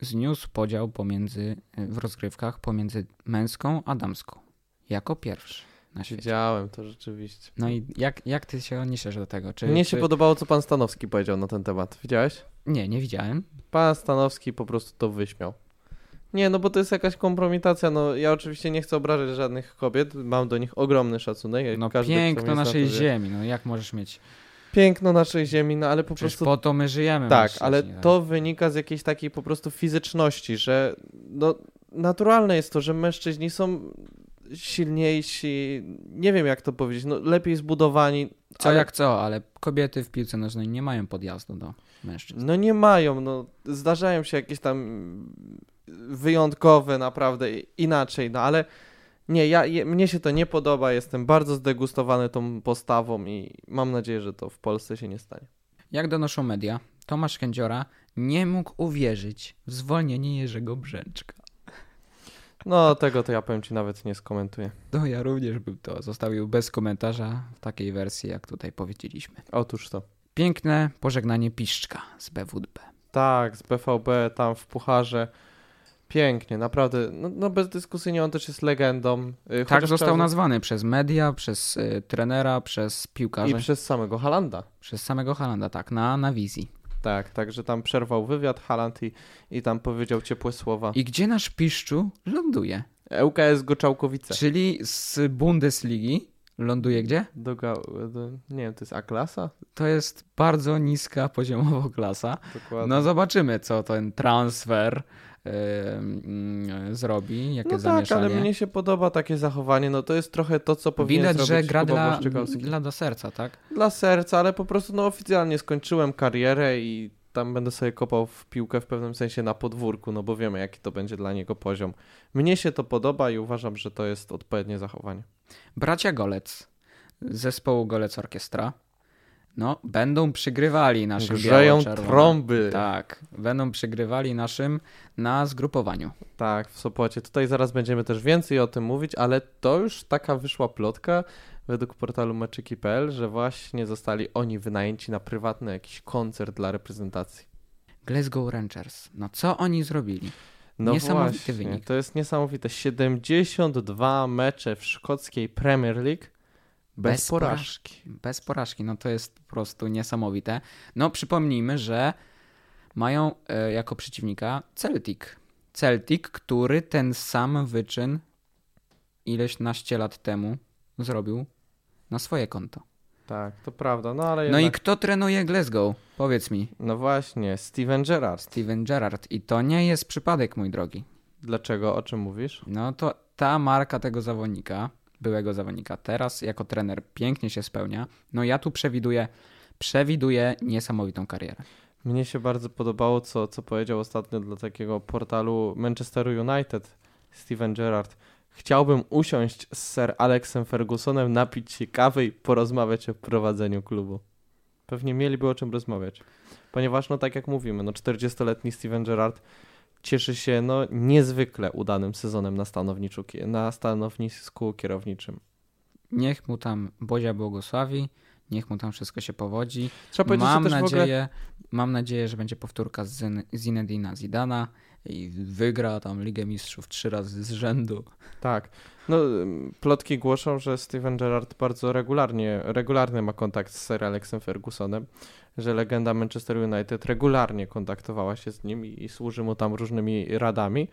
zniósł podział pomiędzy, e, w rozgrywkach pomiędzy męską a damską. Jako pierwszy na. Widziałem to rzeczywiście. No i jak, jak ty się odniesiesz do tego? Czy, Mnie czy... się podobało, co pan Stanowski powiedział na ten temat. Widziałeś? Nie, nie widziałem. Pan Stanowski po prostu to wyśmiał. Nie, no bo to jest jakaś kompromitacja. No ja oczywiście nie chcę obrażać żadnych kobiet, mam do nich ogromny szacunek. No każdy, piękno naszej wie. ziemi, no jak możesz mieć... Piękno naszej ziemi, no ale po Przecież prostu. po to my żyjemy. Tak, ale tak? to wynika z jakiejś takiej po prostu fizyczności, że no naturalne jest to, że mężczyźni są silniejsi, nie wiem jak to powiedzieć, no lepiej zbudowani. Co ale- jak co, ale kobiety w piłce nożnej nie mają podjazdu do mężczyzn. No nie mają, no zdarzają się jakieś tam wyjątkowe naprawdę inaczej, no ale nie, ja, je, mnie się to nie podoba, jestem bardzo zdegustowany tą postawą i mam nadzieję, że to w Polsce się nie stanie. Jak donoszą media, Tomasz Kędziora nie mógł uwierzyć w zwolnienie Jerzego Brzęczka. No tego to ja powiem Ci nawet nie skomentuję. No ja również bym to zostawił bez komentarza w takiej wersji, jak tutaj powiedzieliśmy. Otóż to. Piękne pożegnanie Piszczka z BWB. Tak, z BVB tam w Pucharze. Pięknie, naprawdę. No, no bezdyskusyjnie on też jest legendą. Y, Tak chociaż został trzeba- nazwany przez media, przez y, trenera, przez piłkarzy, I przez samego Halanda. przez samego Halanda, tak, na, na wizji. Tak, także tam przerwał wywiad Haland i, i tam powiedział ciepłe słowa. I gdzie nasz Piszczu ląduje? ŁKS Goczałkowice. Czyli z Bundesligi ląduje gdzie? Do, do, nie wiem, to jest A-klasa? To jest bardzo niska poziomowo klasa. Dokładnie. No zobaczymy, co ten transfer zrobi, jakie no tak, zamieszanie. ale mnie się podoba takie zachowanie. No to jest trochę to, co powinien Widać, zrobić że gra dla, dla do serca, tak? Dla serca, ale po prostu no oficjalnie skończyłem karierę i tam będę sobie kopał w piłkę w pewnym sensie na podwórku, no bo wiemy jaki to będzie dla niego poziom. Mnie się to podoba i uważam, że to jest odpowiednie zachowanie. Bracia Golec zespołu Golec Orkiestra no, będą przygrywali naszym Grzeją trąby. Tak, będą przygrywali naszym na zgrupowaniu. Tak, w Sopocie. Tutaj zaraz będziemy też więcej o tym mówić, ale to już taka wyszła plotka według portalu meczyki.pl, że właśnie zostali oni wynajęci na prywatny jakiś koncert dla reprezentacji. Glasgow Rangers. No co oni zrobili? No Niesamowity właśnie, wynik. To jest niesamowite. 72 mecze w szkockiej Premier League bez, Bez porażki. Bez porażki, no to jest po prostu niesamowite. No przypomnijmy, że mają e, jako przeciwnika Celtic. Celtic, który ten sam wyczyn ileś naście lat temu zrobił na swoje konto. Tak, to prawda. No ale No i jednak... kto trenuje Glasgow? Powiedz mi. No właśnie, Steven Gerrard. Steven Gerrard. I to nie jest przypadek, mój drogi. Dlaczego? O czym mówisz? No to ta marka tego zawodnika, byłego zawodnika, teraz jako trener pięknie się spełnia. No ja tu przewiduję, przewiduję niesamowitą karierę. Mnie się bardzo podobało, co, co powiedział ostatnio dla takiego portalu Manchester United Steven Gerrard. Chciałbym usiąść z Sir Alexem Fergusonem, napić się kawy i porozmawiać o prowadzeniu klubu. Pewnie mieliby o czym rozmawiać. Ponieważ, no tak jak mówimy, no 40-letni Steven Gerrard cieszy się no niezwykle udanym sezonem na, stanowisku, na stanowisku kierowniczym. Niech mu tam Bozia błogosławi, Niech mu tam wszystko się powodzi. Trzeba powiedzieć, Mam nadzieję, ogóle... mam nadzieję, że będzie powtórka z Zin- Zinedina Zidana i wygra tam Ligę Mistrzów trzy razy z rzędu. Tak. No, plotki głoszą, że Steven Gerrard bardzo regularnie, regularny ma kontakt z Sir Alexem Fergusonem, że legenda Manchester United regularnie kontaktowała się z nim i, i służy mu tam różnymi radami.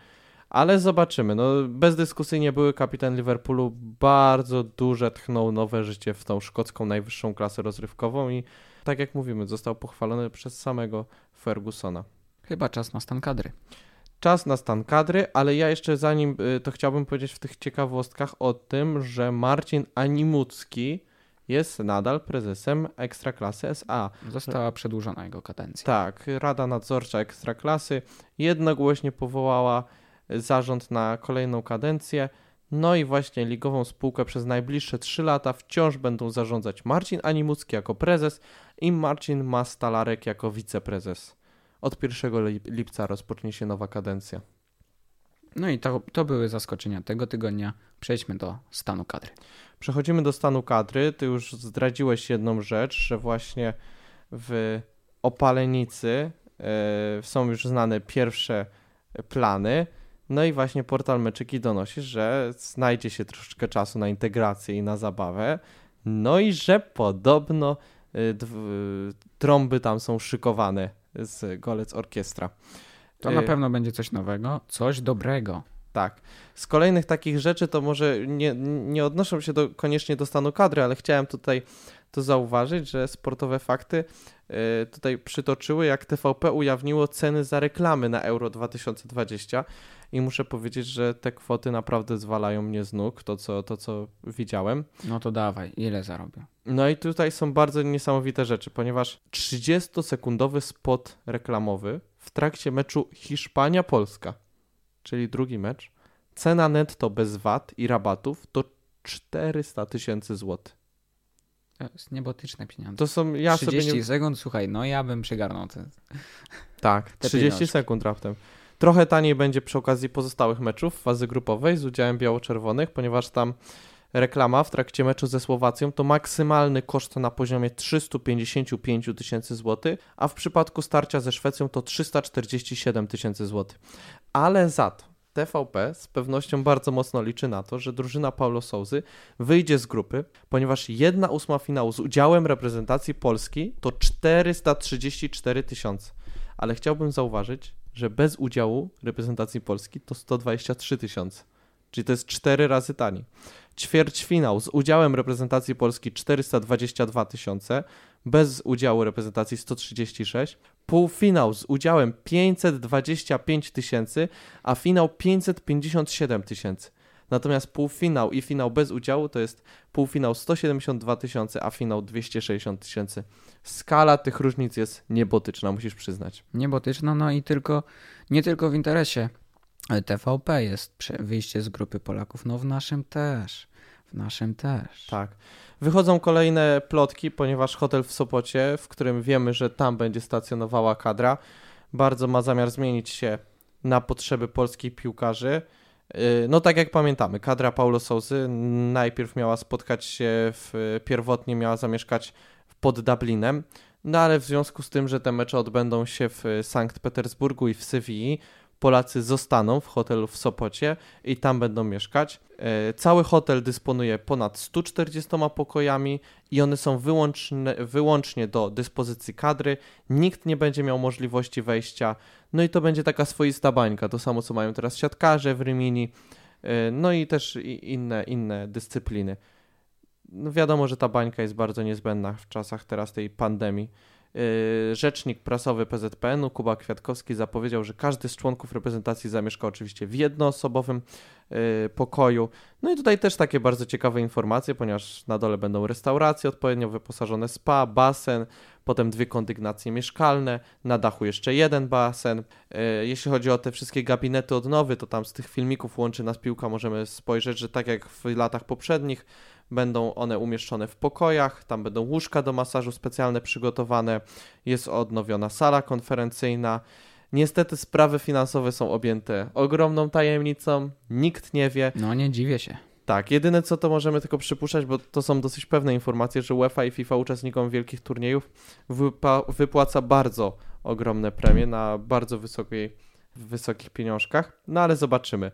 Ale zobaczymy. No, bezdyskusyjnie były kapitan Liverpoolu bardzo duże tchnął nowe życie w tą szkocką najwyższą klasę rozrywkową i tak jak mówimy, został pochwalony przez samego Fergusona. Chyba czas na stan kadry. Czas na stan kadry, ale ja jeszcze zanim y, to chciałbym powiedzieć w tych ciekawostkach o tym, że Marcin Animucki jest nadal prezesem Ekstraklasy SA. Została przedłużona jego kadencja. Tak, Rada Nadzorcza Ekstraklasy jednogłośnie powołała zarząd na kolejną kadencję. No i właśnie ligową spółkę przez najbliższe 3 lata wciąż będą zarządzać Marcin Animucki jako prezes i Marcin Mastalarek jako wiceprezes. Od 1 lip- lipca rozpocznie się nowa kadencja. No i to, to były zaskoczenia tego tygodnia. Przejdźmy do stanu kadry. Przechodzimy do stanu kadry. Ty już zdradziłeś jedną rzecz, że właśnie w Opalenicy e, są już znane pierwsze plany. No i właśnie portal Meczyki donosi, że znajdzie się troszeczkę czasu na integrację i na zabawę. No i że podobno e, dw- trąby tam są szykowane z Golec Orkiestra. To na E, pewno będzie coś nowego, coś dobrego. tak. Z kolejnych takich rzeczy to może nie, nie odnoszą się do, koniecznie do stanu kadry, ale chciałem tutaj to zauważyć, że sportowe fakty y, tutaj przytoczyły, jak TVP ujawniło ceny za reklamy na Euro 2020 i muszę powiedzieć, że te kwoty naprawdę zwalają mnie z nóg, to co, to co widziałem. No to dawaj, ile zarobię? No i tutaj są bardzo niesamowite rzeczy, ponieważ 30-sekundowy spot reklamowy w trakcie meczu Hiszpania-Polska, czyli drugi mecz, cena netto bez VAT i rabatów to 400 tysięcy złotych. To jest niebotyczne pieniądze. To są, ja 30 sobie nie... sekund, słuchaj, no ja bym przygarnął te. Tak, te 30 pieniążki. sekund raptem. Trochę taniej będzie przy okazji pozostałych meczów fazy grupowej z udziałem biało-czerwonych, ponieważ tam reklama w trakcie meczu ze Słowacją to maksymalny koszt na poziomie 355 tysięcy złotych, a w przypadku starcia ze Szwecją to 347 tysięcy złotych. Ale za to TVP z pewnością bardzo mocno liczy na to, że drużyna Paulo Souzy wyjdzie z grupy, ponieważ jedna ósma finału z udziałem reprezentacji Polski to 434 tysiące. Ale chciałbym zauważyć, że bez udziału reprezentacji Polski to 123 tysiące. Czyli to jest 4 razy taniej. Ćwierćfinał z udziałem reprezentacji Polski 422 tysiące, bez udziału reprezentacji 136, półfinał z udziałem 525 tysięcy, a finał 557 tysięcy. Natomiast półfinał i finał bez udziału to jest półfinał 172 tysiące, a finał 260 tysięcy. Skala tych różnic jest niebotyczna, musisz przyznać. Niebotyczna, no i tylko, nie tylko w interesie TVP jest wyjście z grupy Polaków, no w naszym też. W naszym też. Tak. Wychodzą kolejne plotki, ponieważ hotel w Sopocie, w którym wiemy, że tam będzie stacjonowała kadra, bardzo ma zamiar zmienić się na potrzeby polskich piłkarzy. Yy, No tak jak pamiętamy, kadra Paulo Sousy najpierw miała spotkać się, w, pierwotnie miała zamieszkać pod Dublinem, no ale w związku z tym, że te mecze odbędą się w Sankt Petersburgu i w Sewilli, Polacy zostaną w hotelu w Sopocie i tam będą mieszkać. E, Cały hotel dysponuje ponad 140 pokojami i one są wyłączne, wyłącznie do dyspozycji kadry. Nikt nie będzie miał możliwości wejścia. No i to będzie taka swoista bańka. To samo co mają teraz siatkarze w Rimini. E, No i też inne, inne dyscypliny. No wiadomo, że ta bańka jest bardzo niezbędna w czasach teraz tej pandemii. Yy, Rzecznik prasowy PZPN-u Kuba Kwiatkowski zapowiedział, że każdy z członków reprezentacji zamieszka oczywiście w jednoosobowym yy, pokoju. No i tutaj też takie bardzo ciekawe informacje, ponieważ na dole będą restauracje odpowiednio wyposażone, spa, basen, potem dwie kondygnacje mieszkalne, na dachu jeszcze jeden basen. Yy, Jeśli chodzi o te wszystkie gabinety odnowy, to tam z tych filmików łączy nas piłka możemy spojrzeć, że tak jak w latach poprzednich, Będą one umieszczone w pokojach, tam będą łóżka do masażu specjalne przygotowane, jest odnowiona sala konferencyjna. Niestety sprawy finansowe są objęte ogromną tajemnicą, nikt nie wie. No nie dziwię się. Tak, jedyne co to możemy tylko przypuszczać, bo to są dosyć pewne informacje, że UEFA i FIFA uczestnikom wielkich turniejów wypa- wypłaca bardzo ogromne premie na bardzo wysokiej, wysokich pieniążkach, no ale zobaczymy.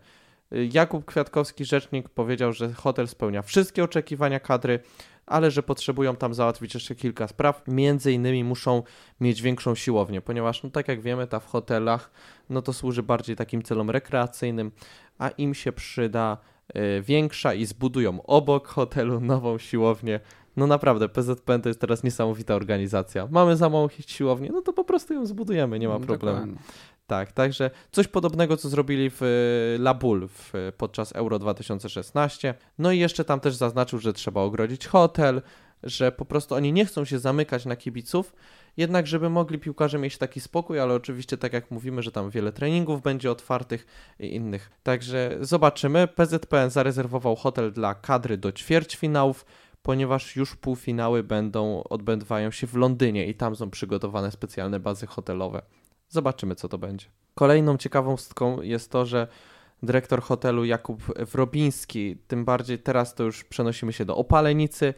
Jakub Kwiatkowski, rzecznik, powiedział, że hotel spełnia wszystkie oczekiwania kadry, ale że potrzebują tam załatwić jeszcze kilka spraw. Między innymi muszą mieć większą siłownię, ponieważ, no tak jak wiemy, ta w hotelach, no to służy bardziej takim celom rekreacyjnym, a im się przyda y, większa i zbudują obok hotelu nową siłownię. No naprawdę, PZPN to jest teraz niesamowita organizacja. Mamy za małą siłownię, no to po prostu ją zbudujemy, nie ma problemu. Dokładnie. Tak, także coś podobnego, co zrobili w y, La Bulle w, podczas Euro 2016. No i jeszcze tam też zaznaczył, że trzeba ogrodzić hotel, że po prostu oni nie chcą się zamykać na kibiców, jednak żeby mogli piłkarze mieć taki spokój, ale oczywiście tak jak mówimy, że tam wiele treningów będzie otwartych i innych. Także zobaczymy. PZPN zarezerwował hotel dla kadry do ćwierćfinałów, ponieważ już półfinały będą odbywają się w Londynie i tam są przygotowane specjalne bazy hotelowe. Zobaczymy, co to będzie. Kolejną ciekawostką jest to, że dyrektor hotelu Jakub Wrobiński, tym bardziej teraz to już przenosimy się do Opalenicy,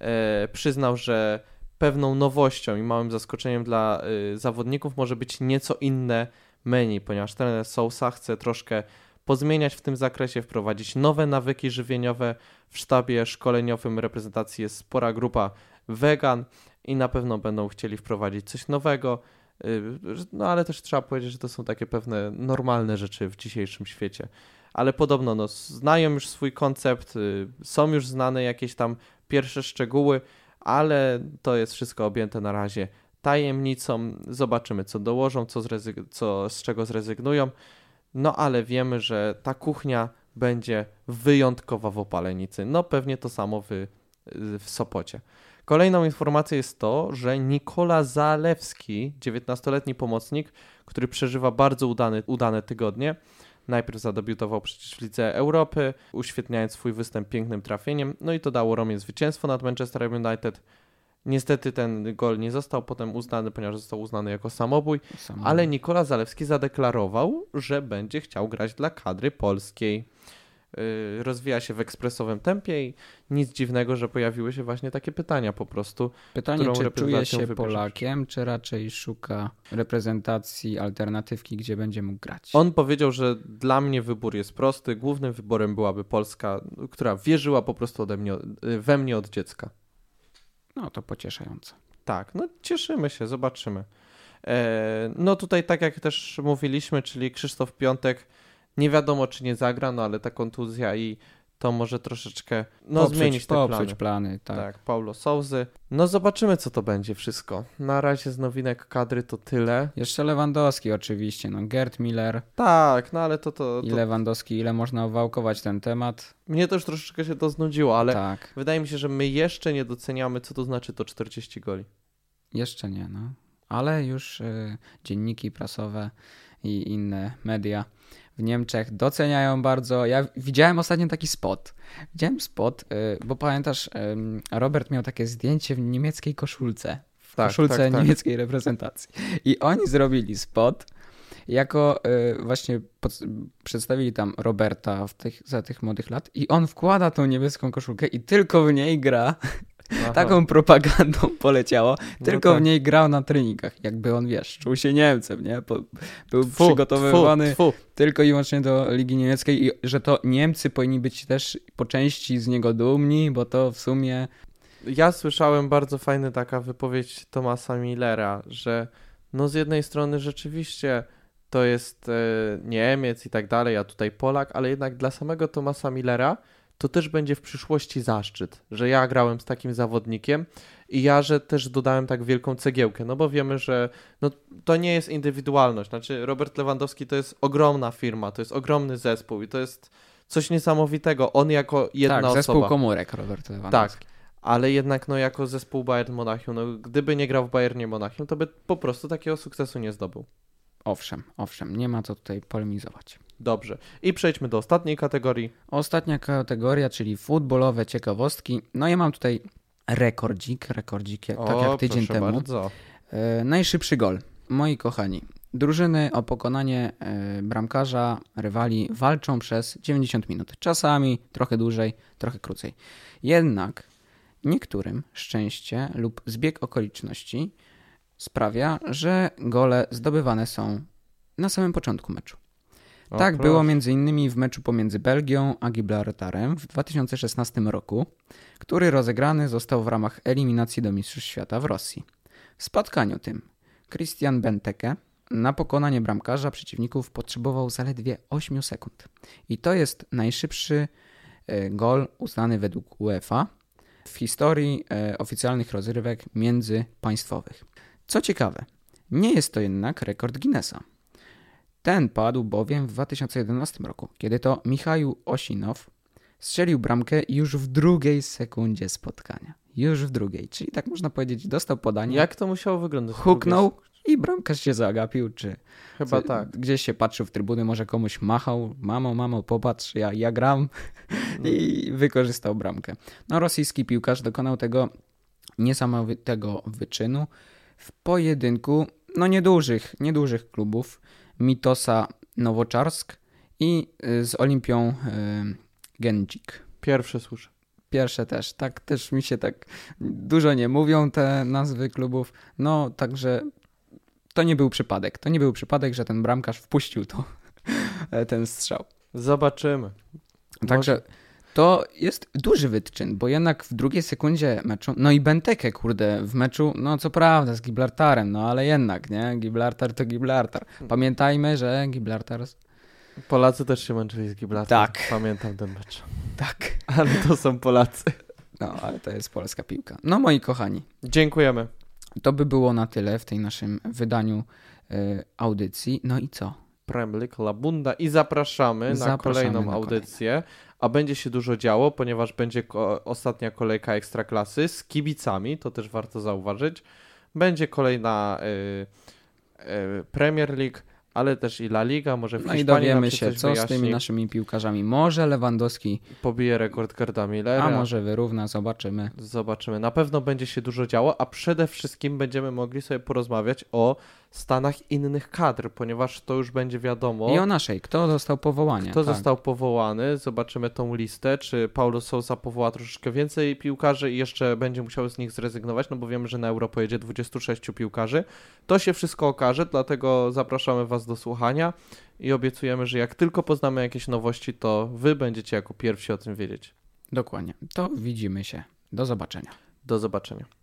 e, przyznał, że pewną nowością i małym zaskoczeniem dla e, zawodników może być nieco inne menu, ponieważ trener Sousa chce troszkę pozmieniać w tym zakresie, wprowadzić nowe nawyki żywieniowe. W sztabie szkoleniowym reprezentacji jest spora grupa wegan i na pewno będą chcieli wprowadzić coś nowego. Y, no ale też trzeba powiedzieć, że to są takie pewne normalne rzeczy w dzisiejszym świecie. Ale podobno no, znają już swój koncept, y, są już znane jakieś tam pierwsze szczegóły, ale to jest wszystko objęte na razie tajemnicą. Zobaczymy, co dołożą, co, co z czego zrezygnują. No ale wiemy, że ta kuchnia będzie wyjątkowa w Opalenicy. No pewnie to samo w, w Sopocie. Kolejną informacją jest to, że Nikola Zalewski, 19-letni pomocnik, który przeżywa bardzo udany, udane tygodnie, najpierw zadebiutował przecież w Lidze Europy, uświetniając swój występ pięknym trafieniem, no i to dało Romie zwycięstwo nad Manchester United. Niestety ten gol nie został potem uznany, ponieważ został uznany jako samobój, samobój. ale Nikola Zalewski zadeklarował, że będzie chciał grać dla kadry polskiej. Y, rozwija się w ekspresowym tempie i nic dziwnego, że pojawiły się właśnie takie pytania po prostu. Pytanie, czy czuje się wybierzesz? Polakiem, czy raczej szuka reprezentacji, alternatywki, gdzie będzie mógł grać? On powiedział, że dla mnie wybór jest prosty. Głównym wyborem byłaby Polska, która wierzyła po prostu ode mnie, y, we mnie od dziecka. No to pocieszające. Tak, no cieszymy się, zobaczymy. E, no tutaj tak jak też mówiliśmy, czyli Krzysztof Piątek nie wiadomo, czy nie zagra, no ale ta kontuzja i to może troszeczkę no, popsuć, zmienić te plany. plany tak. tak, Paulo Souzy. No zobaczymy, co to będzie wszystko. Na razie z nowinek kadry to tyle. Jeszcze Lewandowski oczywiście, no Gerd Miller. Tak, no ale to... to, to... I Lewandowski, ile można uwałkować ten temat. Mnie też troszeczkę się to znudziło, ale tak. wydaje mi się, że my jeszcze nie doceniamy, co to znaczy to 40 goli. Jeszcze nie, no. Ale już y, dzienniki prasowe i inne media w Niemczech doceniają bardzo. Ja widziałem ostatnio taki spot. Widziałem spot, y, bo pamiętasz, Robert miał takie zdjęcie w niemieckiej koszulce. W tak, koszulce tak, tak. niemieckiej reprezentacji. I oni zrobili spot jako y, właśnie pod, przedstawili tam Roberta w tych, za tych młodych lat i on wkłada tą niebieską koszulkę i tylko w niej gra Aha. taką propagandą poleciało, no tylko tak. w niej grał na treningach. Jakby on, wiesz, czuł się Niemcem, nie? Był tfu, przygotowywany tfu, tfu. tylko i wyłącznie do Ligi Niemieckiej i że to Niemcy powinni być też po części z niego dumni, bo to w sumie... Ja słyszałem bardzo fajna taka wypowiedź Tomasa Millera, że no z jednej strony rzeczywiście to jest e, Niemiec i tak dalej, a tutaj Polak, ale jednak dla samego Tomasa Millera to też będzie w przyszłości zaszczyt, że ja grałem z takim zawodnikiem i ja, że też dodałem tak wielką cegiełkę, no bo wiemy, że no, to nie jest indywidualność. Znaczy, Robert Lewandowski to jest ogromna firma, to jest ogromny zespół i to jest coś niesamowitego. On jako jedna tak, osoba. zespół komórek Robert Lewandowski. Tak, ale jednak no jako zespół Bayern Monachium, no gdyby nie grał w Bayernie Monachium, to by po prostu takiego sukcesu nie zdobył. Owszem, owszem, nie ma co tutaj polemizować. Dobrze. I przejdźmy do ostatniej kategorii. Ostatnia kategoria, czyli futbolowe ciekawostki. No ja mam tutaj rekordzik, rekordzik, tak jak tydzień temu. Bardzo. E, najszybszy gol. Moi kochani, Drużyny o pokonanie e, bramkarza, rywali walczą przez 90 minut. Czasami trochę dłużej, trochę krócej. Jednak niektórym szczęście lub zbieg okoliczności sprawia, że gole zdobywane są na samym początku meczu. O, tak proszę. było między innymi w meczu pomiędzy Belgią a Gibraltarem w 2016 roku, który rozegrany został w ramach eliminacji do Mistrzostw Świata w Rosji. W spotkaniu tym Christian Benteke na pokonanie bramkarza przeciwników potrzebował zaledwie 8 sekund. I to jest najszybszy e, gol uznany według UEFA w historii e, oficjalnych rozrywek międzypaństwowych. Co ciekawe, nie jest to jednak rekord Guinnessa. Ten padł bowiem w 2011 roku, kiedy to Michał Osinow strzelił bramkę już w drugiej sekundzie spotkania. Już w drugiej, czyli tak można powiedzieć, dostał podanie, Jak to musiało wyglądać? huknął i bramkarz się zagapił, czy Chyba co- tak. gdzieś się patrzył w trybuny, może komuś machał, mamo, mamo, popatrz, ja, ja gram i wykorzystał bramkę. No, rosyjski piłkarz dokonał tego niesamowitego wyczynu w pojedynku, no niedużych, niedużych klubów, Mitosa Nowoczarsk i y, z Olimpią y, Gendzik. Pierwsze słyszę. Pierwsze też, tak też mi się tak dużo nie mówią te nazwy klubów. No, także to nie był przypadek. To nie był przypadek, że ten bramkarz wpuścił to, ten strzał. Zobaczymy. Także to jest duży wyczyn, bo jednak w drugiej sekundzie meczu, no i Benteke, kurde, w meczu, no co prawda z Gibraltarem, no ale jednak, nie? Gibraltar to Gibraltar. Pamiętajmy, że Gibraltar... Polacy też się męczyli z Gibraltarem. Tak. Pamiętam ten mecz. Tak. Ale to są Polacy. No, ale to jest polska piłka. No moi kochani, Dziękujemy. To by było na tyle w tej naszym wydaniu y, audycji. No i co? League, Labunda i zapraszamy, na Zapraszamy kolejną na audycję. A będzie się dużo działo, ponieważ będzie ko- ostatnia kolejka Ekstraklasy z kibicami, to też warto zauważyć. Będzie kolejna y, y, Premier League, ale też i La Liga, może w No i Hiszpanii dowiemy się, co z tymi wyjaśni. naszymi piłkarzami. Może Lewandowski, Pobije rekord Gerda Millera. a może wyrówna, zobaczymy. Zobaczymy. Na pewno będzie się dużo działo, a przede wszystkim będziemy mogli sobie porozmawiać o stanach innych kadr, ponieważ to już będzie wiadomo. I o naszej, kto dostał powołanie. Kto tak. został powołany? Zobaczymy tą listę. Czy Paulo Sousa powoła troszeczkę więcej piłkarzy i jeszcze będzie musiał z nich zrezygnować, no bo wiemy, że na Euro pojedzie 26 piłkarzy. To się wszystko okaże, dlatego zapraszamy Was do słuchania i obiecujemy, że jak tylko poznamy jakieś nowości, to Wy będziecie jako pierwsi o tym wiedzieć. Dokładnie. To widzimy się. Do zobaczenia. Do zobaczenia.